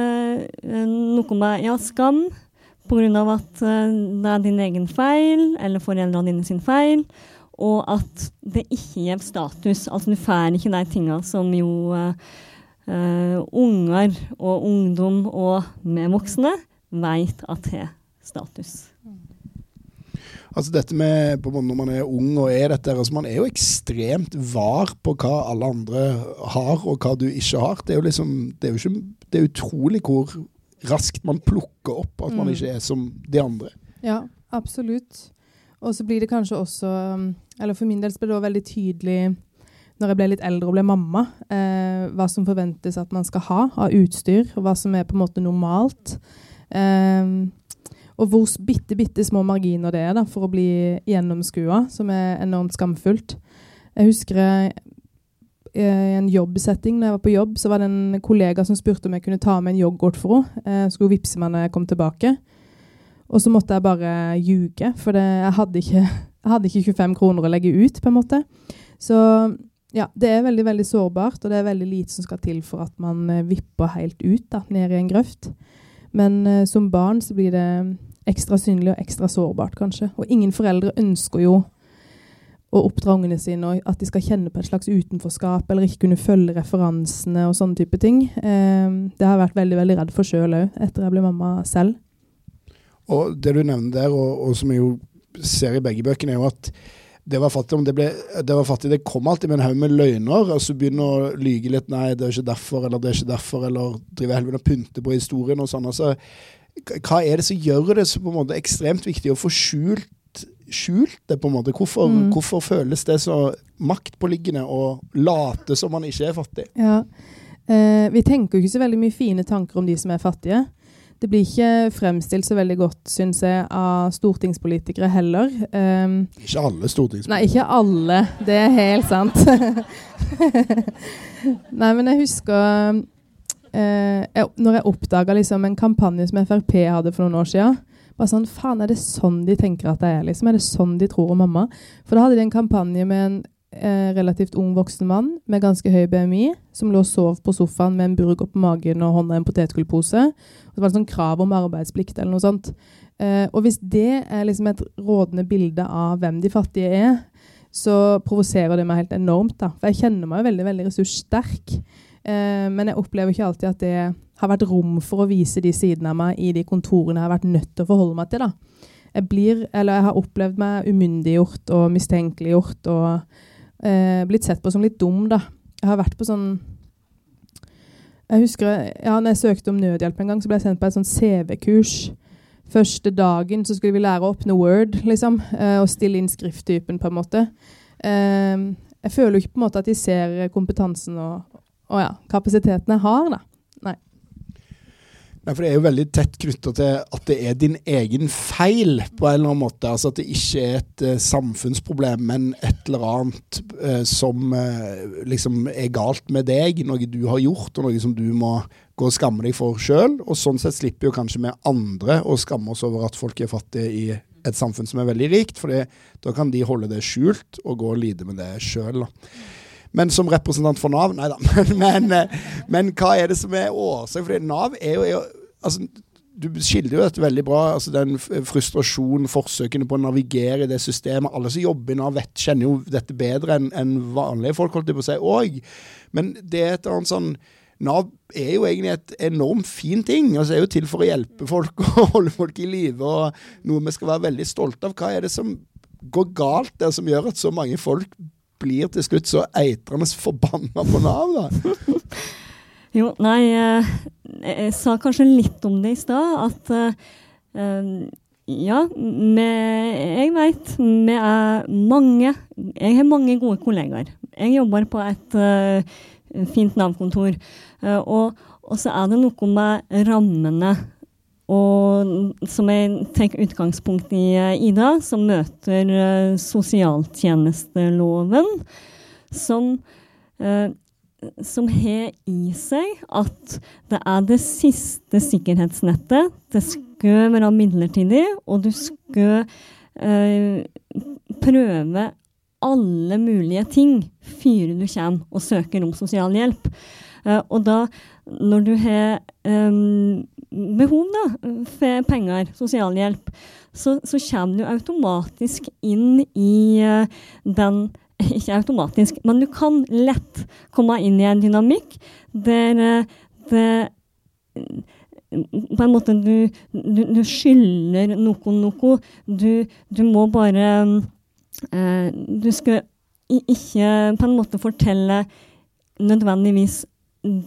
eh, noe med ja, skam pga. at eh, det er din egen feil eller foreldrene dine sin feil. Og at det ikke gir status. Altså du får ikke de tingene som jo uh, unger og ungdom og vi voksne vet at har status. Altså dette med Når man er ung og er dette altså Man er jo ekstremt var på hva alle andre har, og hva du ikke har. Det er jo liksom Det er jo ikke Det er utrolig hvor raskt man plukker opp at man mm. ikke er som de andre. Ja, absolutt. Og så blir det kanskje også Eller for min del ble det også veldig tydelig når jeg ble litt eldre og ble mamma, eh, hva som forventes at man skal ha av utstyr, og hva som er på en måte normalt. Eh, og hvor bitte, bitte små marginer det er da, for å bli gjennomskua, som er enormt skamfullt. Jeg husker eh, i en jobbsetting, når jeg var på jobb, så var det en kollega som spurte om jeg kunne ta med en yoghurt for henne. Jeg skulle vippse meg når jeg kom tilbake. Og så måtte jeg bare ljuge, for det, jeg, hadde ikke, jeg, hadde ikke, 25 kroner å legge ut, på en måte. Så ja, det er veldig veldig sårbart, og det er veldig lite som skal til for at man eh, vipper helt ut, da, ned i en grøft. Men uh, som barn så blir det ekstra synlig og ekstra sårbart, kanskje. Og ingen foreldre ønsker jo å oppdra ungene sine og at de skal kjenne på et slags utenforskap eller ikke kunne følge referansene og sånne type ting. Eh, det har jeg vært veldig veldig redd for sjøl òg, etter jeg ble mamma selv. Og Det du nevner der, og, og, som jeg jo ser i begge bøkene, er jo at det var fattig, det, ble, det var fattig, det kom alltid med en haug med løgner. Og så Begynne å lyge litt 'nei, det er ikke derfor', eller det er ikke derfor', eller drive helvete og pynte på historien og sånn. altså hva er det som gjør det så på en måte ekstremt viktig å få skjult, skjult det? på en måte? Hvorfor, mm. hvorfor, føles det så maktpåliggende å late som man ikke er fattig? Ja, eh, Vi tenker jo ikke så veldig mye fine tanker om de som er fattige. Det blir ikke fremstilt så veldig godt, syns jeg, av stortingspolitikere heller. Um, ikke alle stortingspolitikere. Nei, ikke alle. Det er helt sant. nei, men jeg husker uh, jeg, når jeg oppdaga liksom en kampanje som Frp hadde for noen år siden bare sånn, faen, Er det sånn de tenker at det er? liksom? Er det sånn de tror om mamma? For da hadde de en kampanje med en eh, relativt ung voksen mann med ganske høy BMI, som lå og sov på sofaen med en burger på magen og hånda i en potetgullpose. Det var et sånt krav om arbeidsplikt eller noe sånt. Eh, og hvis det er liksom et rådende bilde av hvem de fattige er, så provoserer det meg helt enormt. da. For jeg kjenner meg veldig veldig ressurssterk. Eh, men jeg opplever ikke alltid at det har vært rom for å vise de sidene av meg i de kontorene jeg har vært nødt til å forholde meg til. da. Jeg blir, eller jeg har opplevd meg umyndiggjort og mistenkeliggjort og eh, blitt sett på som litt dum, da. Jeg har vært på sånn Jeg husker ja, når jeg søkte om nødhjelp en gang, så ble jeg sendt på et sånn CV-kurs. Første dagen så skulle vi lære å åpne Word, liksom, eh, og stille inn skrifttypen, på en måte. Eh, jeg føler jo ikke på en måte at de ser kompetansen og, og ja, kapasiteten jeg har, da. Nei, for Det er jo veldig tett knytta til at det er din egen feil, på en eller annen måte. Altså At det ikke er et uh, samfunnsproblem, men et eller annet uh, som uh, liksom er galt med deg. Noe du har gjort, og noe som du må gå og skamme deg for sjøl. Og sånn sett slipper jo kanskje vi andre å skamme oss over at folk er fattige i et samfunn som er veldig rikt, for da kan de holde det skjult og gå og lide med det sjøl. Men som representant for Nav Nei da. Men, men, men, hva er det som er årsaken? For Nav er jo, er jo altså, du skildrer jo dette veldig bra. altså Den frustrasjonen, forsøkene på å navigere i det systemet. Alle som jobber i Nav, kjenner jo dette bedre enn en vanlige folk, holdt jeg på å si òg. Men det er et annet sånn Nav er jo egentlig et enormt fin ting. altså er jo til for å hjelpe folk og holde folk i live, og noe vi skal være veldig stolte av. Hva er det som går galt der, som gjør at så mange folk blir til slutt så eitrende forbanna på Nav, da? Jo, nei, eh, jeg sa kanskje litt om det i stad. At uh, ja, vi, jeg veit vi er mange Jeg har mange gode kollegaer. Jeg jobber på et uh, fint Nav-kontor. Og, og, så er det noe med rammene. Og som jeg tar utgangspunkt i Ida, som møter sosialtjenesteloven, som som har i seg at det er det siste sikkerhetsnettet. Det skal være midlertidig, og du skal eh, prøve alle mulige ting før du kommer og søker om sosialhjelp. Eh, og da, når du har eh, behov da, for penger, sosialhjelp, så, så kommer du automatisk inn i uh, den ikke automatisk, men du kan lett komme inn i en dynamikk der eh, det på en måte du, du, du skylder noe noe. Du, du må bare eh, Du skal ikke på en måte fortelle nødvendigvis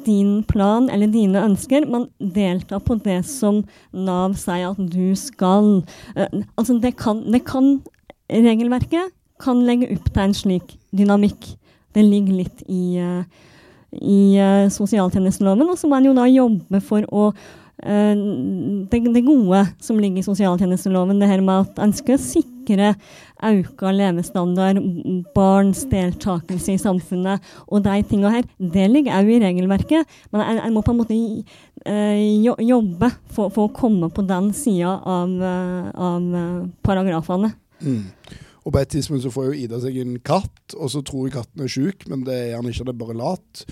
din plan eller dine ønsker, men delta på det som Nav sier at du skal. Eh, altså det kan, det kan regelverket kan legge opp til en slik dynamikk. Det ligger litt i, uh, i uh, sosialtjenesteloven. Og så må en jo da jobbe for å uh, det, det, gode som ligger i sosialtjenesteloven, det her med at en skal sikre økt levestandard, barns deltakelse i samfunnet og de tingene her, det ligger òg i regelverket. Men en, må på en måte jobbe for, for å komme på den sida av, av paragrafene. Mm. Og på et tidspunkt så får jo Ida seg en katt, og så tror jeg katten er sjuk, men det er han ikke, det er bare lat.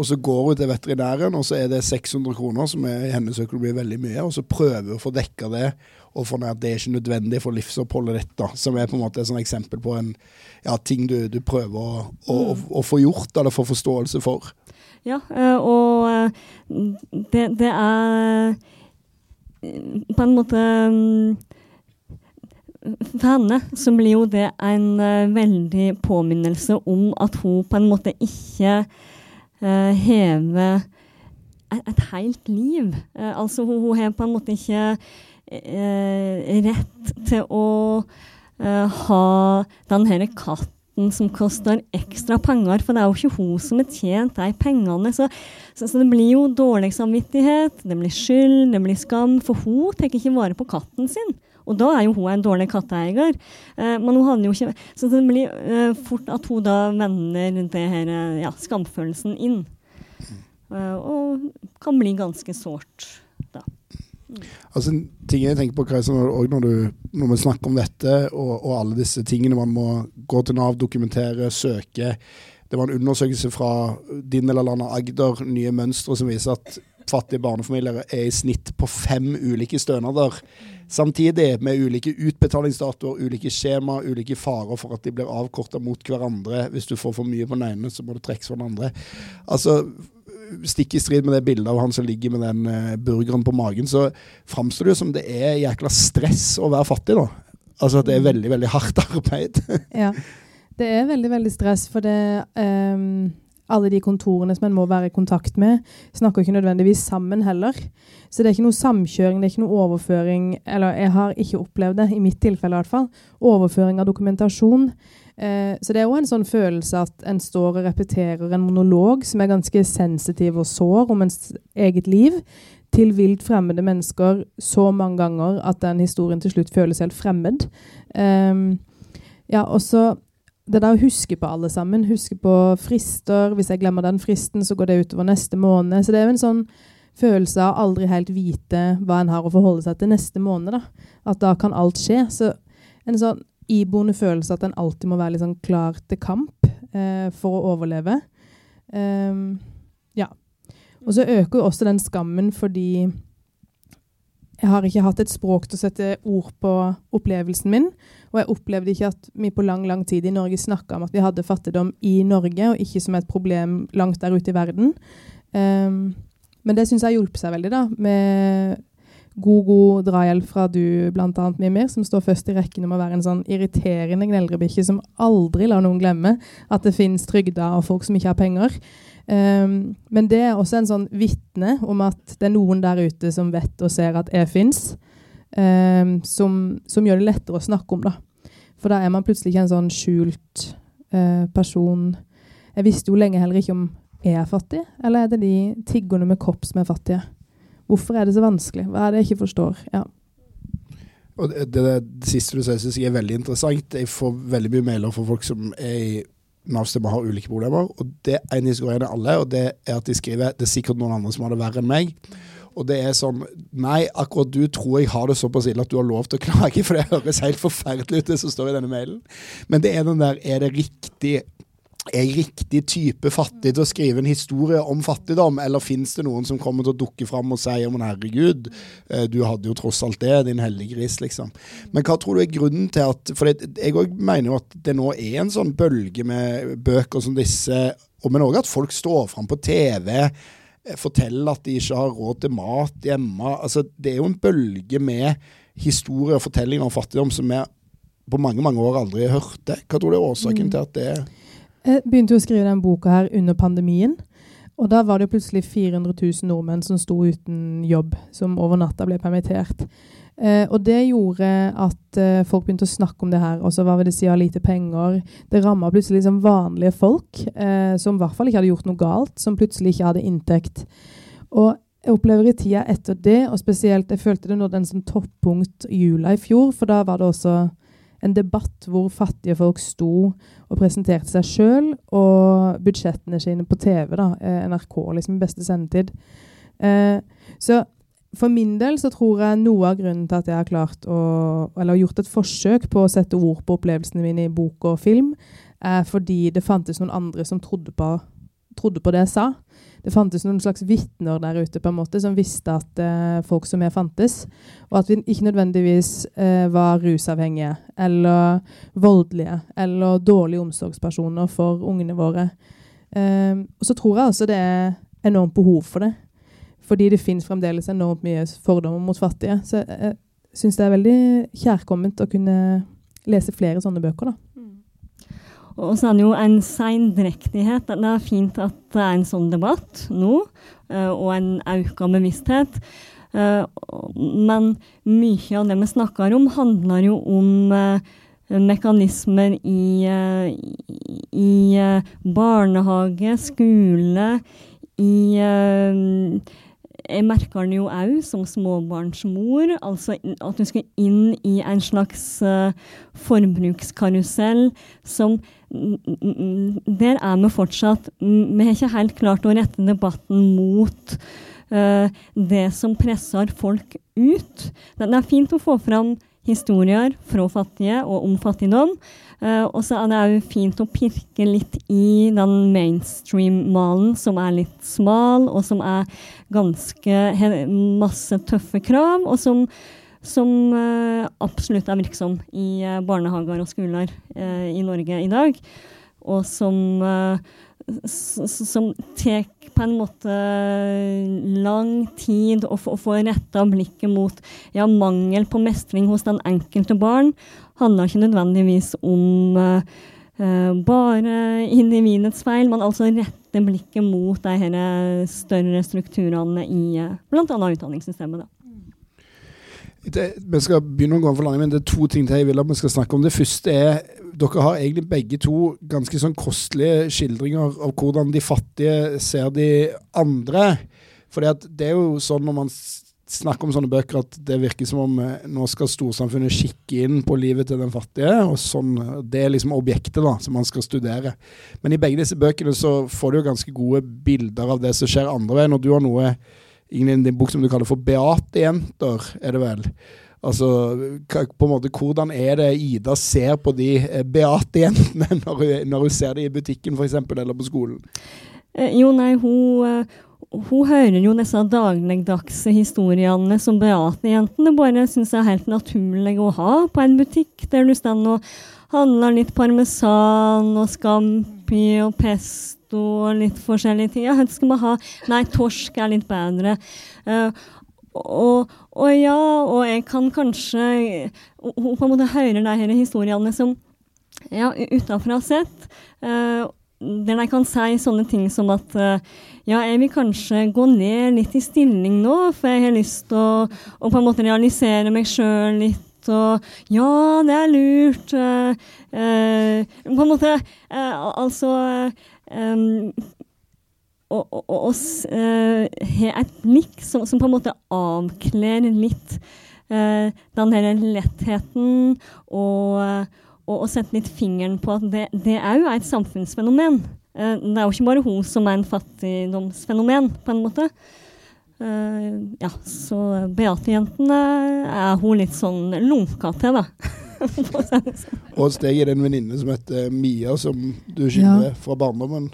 Og så går hun til veterinæren, og så er det 600 kroner, som er i hennes økonomi veldig mye. Og så prøver hun å få dekka det, og for at det er ikke nødvendig for livsoppholdet ditt. da, Som er på en måte et eksempel på en ja, ting du, du prøver å, å, å, å, få gjort, eller få forståelse for. Ja, eh, og eh, det, det er på en måte mm, for henne så blir jo det en uh, veldig påminnelse om at hun på en måte ikke uh, hever et, helt liv. Uh, altså hun, hun har på en måte ikke rett til å ha den her katten som koster ekstra penger, for det er jo ikke hun som har tjent de pengene. Så, så, så, det blir jo dårlig samvittighet, det blir skyld, det blir skam, for hun tar ikke vare på katten sin. Og da er jo hun en dårlig katteeier. Eh, men hun hadde jo ikke Så det blir eh, fort at hun da vender det eh, ja, skamfølelsen inn. Eh, og kan bli ganske sårt da. Mm. Altså, ting jeg tenker på, Kreisen, når, du, når vi snakker om dette, og, og, alle disse tingene man må gå til Nav, dokumentere, søke Det var en undersøkelse fra din eller landet Agder, nye mønstre, som viser at fattige barnefamilier er i snitt på fem ulike stønader samtidig, med ulike utbetalingsdatoer, ulike skjema, ulike farer for at de blir avkorta mot hverandre. Hvis du får for mye på den ene, så må det trekkes for den andre. Altså, stikk i strid med det bildet av han som ligger med den uh, burgeren på magen, så framstår det jo som det er jækla stress å være fattig, da. Altså at det er veldig, veldig hardt arbeid. ja. Det er veldig, veldig stress, for det um, Alle de kontorene som en må være i kontakt med, snakker ikke nødvendigvis sammen heller. Så det er ikke noe samkjøring, det er ikke noe overføring Eller jeg har ikke opplevd det, i mitt tilfelle i hvert fall. Overføring av dokumentasjon. Eh, så det er òg en sånn følelse at en står og repeterer en monolog som er ganske sensitiv og sår om ens eget liv, til vilt fremmede mennesker så mange ganger at den historien til slutt føles helt fremmed. Um, ja, og så det der å huske på alle sammen. Huske på frister. Hvis jeg glemmer den fristen, så går det utover neste måned. Så det er jo en sånn følelse av aldri helt vite hva en har å forholde seg til neste måned. da. At da kan alt skje. Så en sånn iboende følelse at en alltid må være litt sånn klar til kamp eh, for å overleve. Um, ja. Og så øker jo også den skammen fordi jeg har ikke hatt et språk til å sette ord på opplevelsen min. Og jeg opplevde ikke at vi på lang lang tid i Norge snakka om at vi hadde fattigdom i Norge, og ikke som et problem langt der ute i verden. Um, men det syns jeg hjulpet seg veldig, da, med god, god drahjelp fra du, bl.a. Mimir, som står først i rekken om å være en sånn irriterende gneldrebikkje som aldri lar noen glemme at det finnes trygda og folk som ikke har penger. Um, men det er også en sånn vitne om at det er noen der ute som vet og ser at jeg fins, um, som, som, gjør det lettere å snakke om. da. For da er man plutselig ikke en sånn skjult eh, person. Jeg visste jo lenge heller ikke om jeg er fattig, eller er det de tiggerne med kopp som er fattige. Hvorfor er det så vanskelig? Hva er det jeg ikke forstår? Ja. Og det, det, det, siste du sier, syns jeg er veldig interessant. Jeg får veldig mye mailer fra folk som er i Nav-stemmer har ulike problemer. Og det ene historien er alle, og det er at de skriver det er sikkert noen andre som har det verre enn meg. Og det er sånn Nei, akkurat du tror jeg har det såpass ille at du har lov til å klage, for det høres helt forferdelig ut, det som står i denne mailen. Men det er den der Er det riktig er riktig type fattig til å skrive en historie om fattigdom, eller fins det noen som kommer til å dukke fram og si men herregud, eh, du hadde jo tross alt det, din hellige gris, liksom. Men hva tror du er grunnen til at For jeg òg mener jo at det nå er en sånn bølge med bøker som disse, og men òg at folk står fram på TV. Forteller at de ikke har råd til mat hjemme. altså Det er jo en bølge med historier og fortellinger om fattigdom som vi på mange mange år aldri hørte. Hva tror du er årsaken mm. til at det er jeg begynte jo å skrive den boka her under pandemien. Og da var det plutselig 400 000 nordmenn som sto uten jobb, som over natta ble permittert. Eh, og det gjorde at eh, folk begynte å snakke om det her. Og så var det si lite penger. Det ramma plutselig liksom vanlige folk, eh, som i hvert fall ikke hadde gjort noe galt, som plutselig ikke hadde inntekt. Og jeg opplever i tida etter det, og spesielt jeg følte det nådde en sånn toppunkt jula i fjor, for da var det også en debatt hvor fattige folk sto og presenterte seg sjøl og budsjettene sine på TV. da, eh, NRK, liksom beste sendetid. Eh, så for min del så tror jeg noe av grunnen til at jeg har klart å, eller gjort et forsøk på å sette ord på opplevelsene mine i bok og film, er fordi det fantes noen andre som trodde på, trodde på det jeg sa det fantes noen slags vitner der ute på en måte som visste at uh, folk som jeg fantes. Og at vi ikke nødvendigvis uh, var rusavhengige eller voldelige eller dårlige omsorgspersoner for ungene våre. Uh, og så tror jeg også det er enormt behov for det. Fordi det finnes fremdeles enormt mye fordommer mot fattige. Så jeg, jeg syns det er veldig kjærkomment å kunne lese flere sånne bøker. da. Og så er det jo en seindrektighet. Det er fint at det er en sånn debatt nå, eh, og en økt bevissthet. Eh, men mye av det vi snakker om, handler jo om eh, mekanismer i, i barnehage, skole, i jeg merker den jo òg som småbarnsmor. Altså at du skal inn i en slags uh, forbrukskarusell som Der er vi fortsatt Vi har ikke helt klart å rette debatten mot uh, det som presser folk ut. Det er fint å få fram historier fra fattige og om fattigdom. Uh, og så er det òg fint å pirke litt i den mainstream-malen som er litt smal, og som er ganske masse tøffe krav, og som, som uh, absolutt er virksom i uh, barnehager og skoler i Norge i dag. Og som som tar på en måte lang tid å få, retta blikket mot ja, mangel på mestring hos den enkelte barn, handler ikke nødvendigvis om uh, bare individets feil, men altså rette blikket mot de her større strukturene i uh, bl.a. utdanningssystemet. Da. Det, vi skal begynne å gå for langt, men det er to ting til jeg vil at vi skal snakke om. Det første er dere har egentlig begge to ganske sånn kostelige skildringer av hvordan de fattige ser de andre. For det er jo sånn når man snakker om sånne bøker at det virker som om eh, nå skal storsamfunnet kikke inn på livet til den fattige. og sånn, Det er liksom objektet da, som man skal studere. Men i begge disse bøkene så får du jo ganske gode bilder av det som skjer andre veien. Og du har noe i din bok som du kaller for Beate-jenter, er det vel? Altså, på en måte, Hvordan er det Ida ser på de eh, Beate-jentene når, når, hun ser dem i butikken for eksempel, eller på skolen? Eh, jo, nei, hun, eh, hun hører jo disse dagligdagse historiene som Beate-jentene bare syns er helt naturlig å ha på en butikk, der du står og handler litt parmesan og scampi og pesto og litt forskjellige ting. Ja, skal vi ha Nei, torsk er litt bedre. Uh, og, og, ja, og jeg kan kanskje Hun på en måte hører de her historiene som ja, utenfra sett. Uh, der jeg kan si sånne ting som at uh, ja, jeg vil kanskje gå ned litt i stilling nå, for jeg har lyst til å, å, på en måte realisere meg sjøl litt. Og ja, det er lurt. Uh, uh, på en måte Altså um, og, og, og, uh, har et blikk som, som, på en måte avkler litt uh, den her lettheten og, og, og setter litt fingeren på at det, det er jo et samfunnsfenomen. Uh, det er jo ikke bare hun som er en fattigdomsfenomen, på en måte. ja, så Beate-jentene er hun litt sånn lunka til, da. og steg er det en venninne som heter Mia, som du skylder ja. fra barndommen.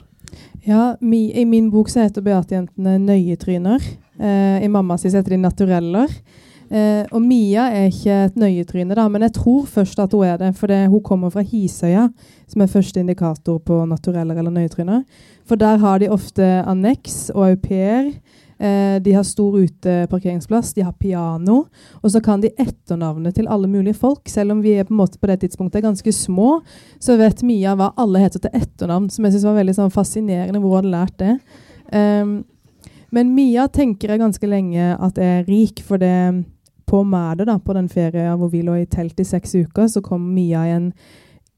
Ja, mi, I min bok så heter Beate-jentene Nøyetryner. Eh, I mamma si heter de Natureller. Eh, og Mia er ikke et nøyetryne, da, men jeg tror først at hun er det. For hun kommer fra Hisøya, som er første indikator på natureller eller nøyetryner. For der har de ofte anneks og au pair. Eh, de har stor uteparkeringsplass, de har piano. Og så kan de etternavnet til alle mulige folk. Selv om vi er på en måte på det tidspunktet er ganske små, så vet Mia hva alle heter til etternavn, som jeg syns var veldig sånn, fascinerende hvor hun hadde lært det. Um, men Mia tenker jeg ganske lenge at jeg er rik, for det på Mæde, da, på den ferien hvor vi lå i telt i seks uker, så kom Mia i en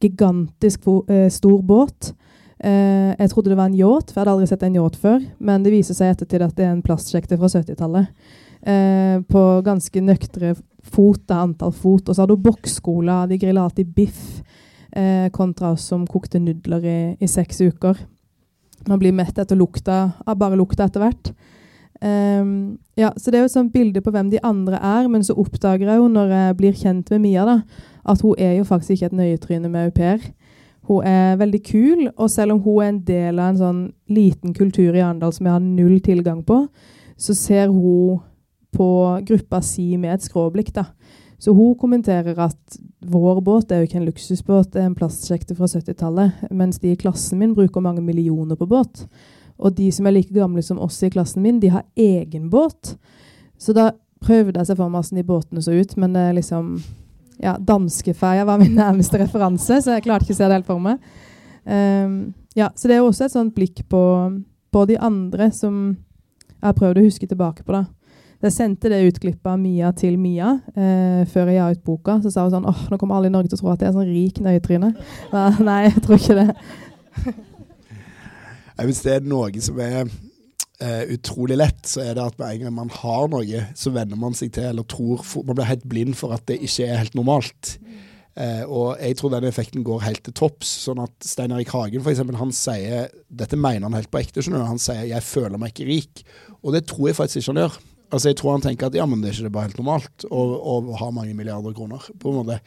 gigantisk uh, stor båt Eh, jeg trodde det var en yacht, for jeg hadde aldri sett en yacht før. Men det viser seg ettertid at det er en plastsjekte fra 70-tallet. Eh, på ganske nøktre fot, da, antall fot. Og så hadde hun boksskola, de grilla alltid biff. Eh, kontra oss som kokte nudler i, i, seks uker. Man blir mett etter lukta, av bare lukta etter hvert. Um, ja, så det er jo et sånt bilde på hvem de andre er, men så oppdager jeg jo når jeg blir kjent med Mia, da, at hun er jo faktisk ikke et nøyetryne med au pair. Hun er veldig kul, og selv om hun er en del av en sånn liten kultur i Arendal som jeg har null tilgang på, så ser hun på gruppa si med et skråblikk. da. Så hun kommenterer at vår båt er jo ikke en luksusbåt, det er en plastsjekte fra 70-tallet, mens de i klassen min bruker mange millioner på båt. Og de som er like gamle som oss i klassen min, de har egen båt. Så da prøvde jeg seg for meg hvordan de båtene så ut, men det er liksom ja, Danskeferja var min nærmeste referanse, så jeg klarte ikke å se det helt for meg. Um, ja, så det er også et sånt blikk på, på de andre som jeg har prøvd å huske tilbake på. da. Jeg sendte det utklippet av Mia til Mia eh, før jeg ga ut boka. Så sa hun sånn åh, nå kommer alle i Norge til å tro at jeg er sånn rik nøyetryne. Nei, jeg tror ikke det. Hvis det er noe som er uh, utrolig lett, så er det at med en gang man har noe, så venner man seg til, eller tror Man blir helt blind for at det ikke er helt normalt. Uh, og jeg tror den effekten går helt til topps. Sånn at Stein Erik Hagen for eksempel, han sier Dette mener han helt på ekte. skjønner du, Han sier 'jeg føler meg ikke rik'. Og det tror jeg faktisk ikke han gjør. Altså Jeg tror han tenker at ja, men det er ikke det bare helt normalt å, å ha mange milliarder kroner. på en måte.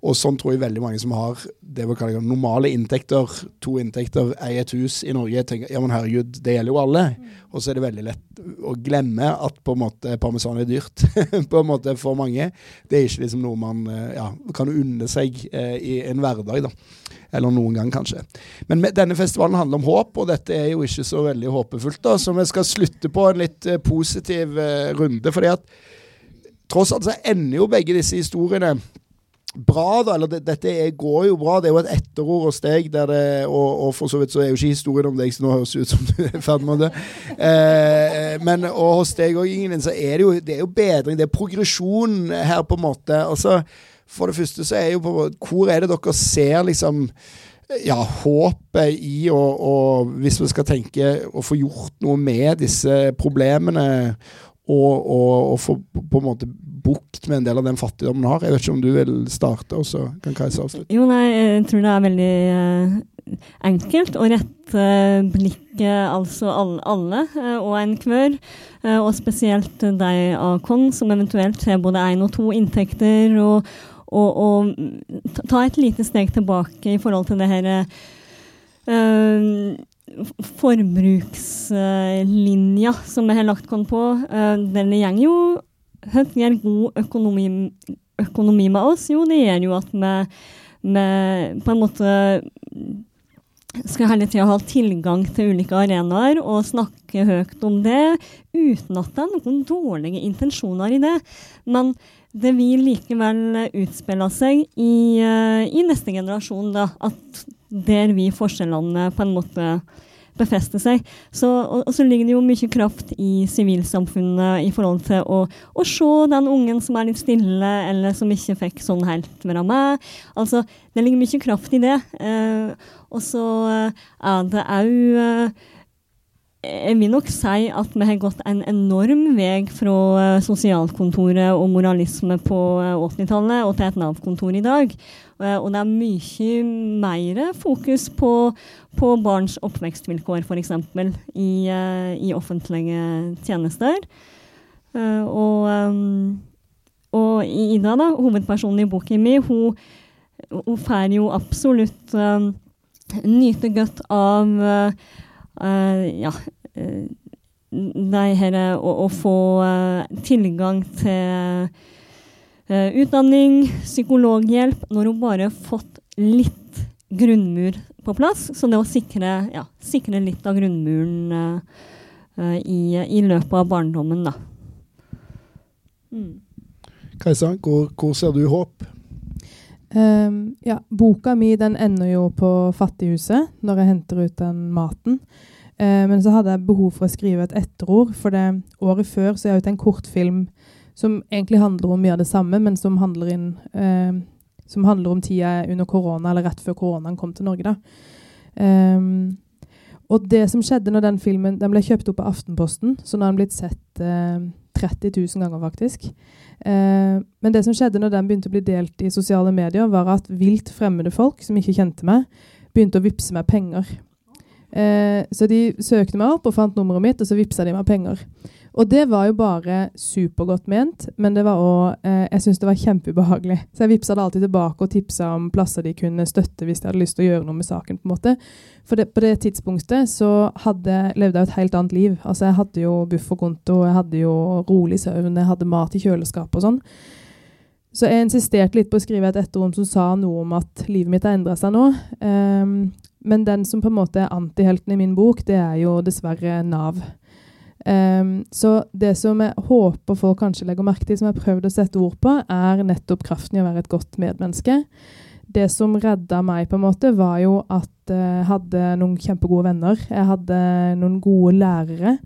Og sånn tror jeg veldig mange som har det vi kaller normale inntekter, to inntekter, eier et hus i Norge, tenker ja, men herregud, det gjelder jo alle. Og så er det veldig lett å glemme at på en måte parmesan er dyrt på en måte for mange. Det er ikke liksom noe man eh, ja, kan unne seg eh, i en hverdag. da. Eller noen gang, kanskje. Men med, denne festivalen handler om håp, og dette er jo ikke så veldig håpefullt. da, Så vi skal slutte på en litt eh, positiv eh, runde. fordi at tross alt så ender jo begge disse historiene bra, da. Eller det, dette er, går jo bra. Det er jo et etterord deg, der det, og, og, for så vidt så er jo ikke historien om deg så nå høres det ut som du er i ferd med det. Eh, men og hos deg og Ingelin, så er det jo det er jo bedring. Det er progresjon her, på en måte. Altså, for det første så er jo på Hvor er det dere ser liksom ja, håpet i å, hvis vi skal tenke å få gjort noe med disse problemene og, og, og få på en måte bukt med en del av den fattigdommen har. Jeg vet ikke om du vil starte, og så kan Kajsa avslutte. Jo, nei, jeg tror det er veldig uh, enkelt å rette blikket altså alle, alle uh, og enhver, uh, og spesielt deg, Akon, som eventuelt har både én og to inntekter, og, og, ta et lite steg tilbake i forhold til det her uh, forbrukslinja som vi har lagt oss på. Uh, den går jo høyt gjør god økonomi, økonomi, med oss? Jo, det gjør jo at vi, vi på en måte skal hele tida ha tilgang til ulike arenaer og snakke høyt om det, uten at det er noen dårlige intensjoner i det. Men det vil likevel utspille seg i, uh, i neste generasjon, da, at der vi forskjellene på en måte befeste seg. Så, og, og, så ligger det jo mye kraft i sivilsamfunnet i forhold til å, å, se den ungen som er litt stille, eller som ikke fikk sånn helt være med. Altså, det ligger mye kraft i det. Eh, og så er det òg jeg vil nok si at vi har gått en enorm vei fra uh, sosialkontoret og moralisme på uh, 80-tallet og til et Nav-kontor i dag. Uh, og det er mye mer fokus på, på barns oppvekstvilkår, f.eks. I, i offentlige tjenester. og, og Ida, da, hovedpersonen i boken min, hun, hun får jo absolutt nyte godt av ja, det her, å, å, få uh, tilgang til utdanning, psykologhjelp, når hun bare har fått litt grunnmur på plass. Så det å sikre, ja, sikre litt av grunnmuren i, i, løpet av barndommen, da. Mm. Kajsa, hvor, hvor ser du håp? Um, ja, boka mi den ender jo på Fattighuset når jeg henter ut den maten. Uh, men så hadde jeg behov for å skrive et etterord, for det året før så er jeg ute en kortfilm som egentlig handler om mye av det samme, men som handler, inn, uh, som handler om tida under korona, eller rett før koronaen kom til Norge. da. Um, og det som skjedde når den filmen den ble kjøpt opp av Aftenposten, så nå har den blitt sett uh, 30 000 ganger, faktisk. Eh, men det som skjedde når den begynte å bli delt i sosiale medier, var at vilt fremmede folk som ikke kjente meg, begynte å vippse meg penger. Eh, så de søkte meg opp og fant nummeret mitt, og så vippsa de meg penger. Og det var jo bare supergodt ment, men det var også, eh, jeg syntes det var kjempeubehagelig. Så jeg vippsa det alltid tilbake og tipsa om plasser de kunne støtte hvis de hadde lyst til å gjøre noe med saken. på en måte. For det, på det tidspunktet så hadde, levde jeg et helt annet liv. Altså Jeg hadde jo bufferkonto, jeg hadde jo rolig søvn, jeg hadde mat i kjøleskapet og sånn. Så jeg insisterte litt på å skrive et etterrom som sa noe om at livet mitt har endra seg nå. Um, men den som på en måte er antihelten i min bok, det er jo dessverre Nav. Um, så det som jeg håper folk kanskje legger merke til, som jeg har prøvd å sette ord på, er nettopp kraften i å være et godt medmenneske. Det som redda meg, på en måte, var jo at jeg hadde noen kjempegode venner. Jeg hadde noen gode lærere.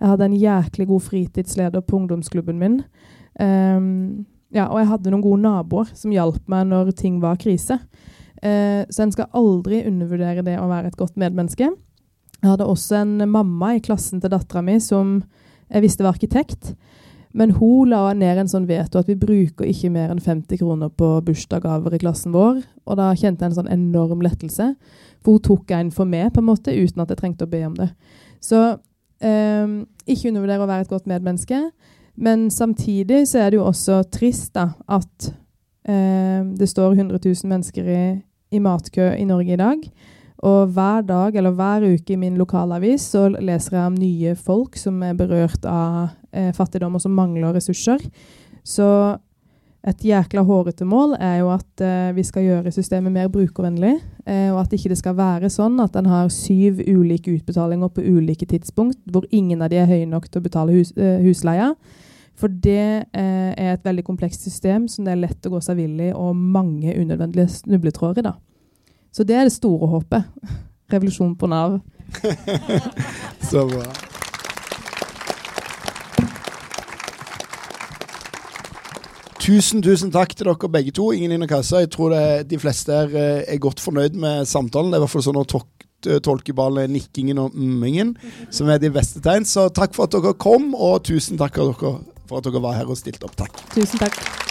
Jeg hadde en jæklig god fritidsleder på ungdomsklubben min. Um, ja, og jeg hadde noen gode naboer som hjalp meg når ting var krise. Uh, så en skal aldri undervurdere det å være et godt medmenneske. Jeg hadde også en mamma i klassen til dattera mi som jeg visste var arkitekt. Men hun la ned en sånn veto at vi bruker ikke mer enn 50 kroner på bursdagsgaver i klassen vår. Og da kjente jeg en sånn enorm lettelse. For hun tok en for meg, på en måte, uten at jeg trengte å be om det. Så eh, ikke undervurder å være et godt medmenneske. Men samtidig så er det jo også trist da, at Eh, det står 100 000 mennesker i, i matkø i Norge i dag. Og hver dag eller hver uke i min lokalavis så leser jeg om nye folk som er berørt av eh, fattigdom, og som mangler ressurser. Så et jækla hårete mål er jo at eh, vi skal gjøre systemet mer brukervennlig. Eh, og at ikke det skal være sånn at en har syv ulike utbetalinger på ulike tidspunkt, hvor ingen av de er høye nok til å betale hus, eh, husleia. For det eh, er et veldig komplekst system som det er lett å gå seg vill i, og mange unødvendige snubletråder da. Så det er det store håpet. Revolusjon på Nav. Så bra. Tusen tusen takk til dere begge to. Ingen inn i kassa. Jeg tror det, de fleste er, eh, er godt fornøyd med samtalen. Det er i hvert fall sånn å tolke bare nikkingen og mmingen, som er de beste tegn. Så takk for at dere kom, og tusen takk for at dere var her og stilte opp. Takk. Tusen takk.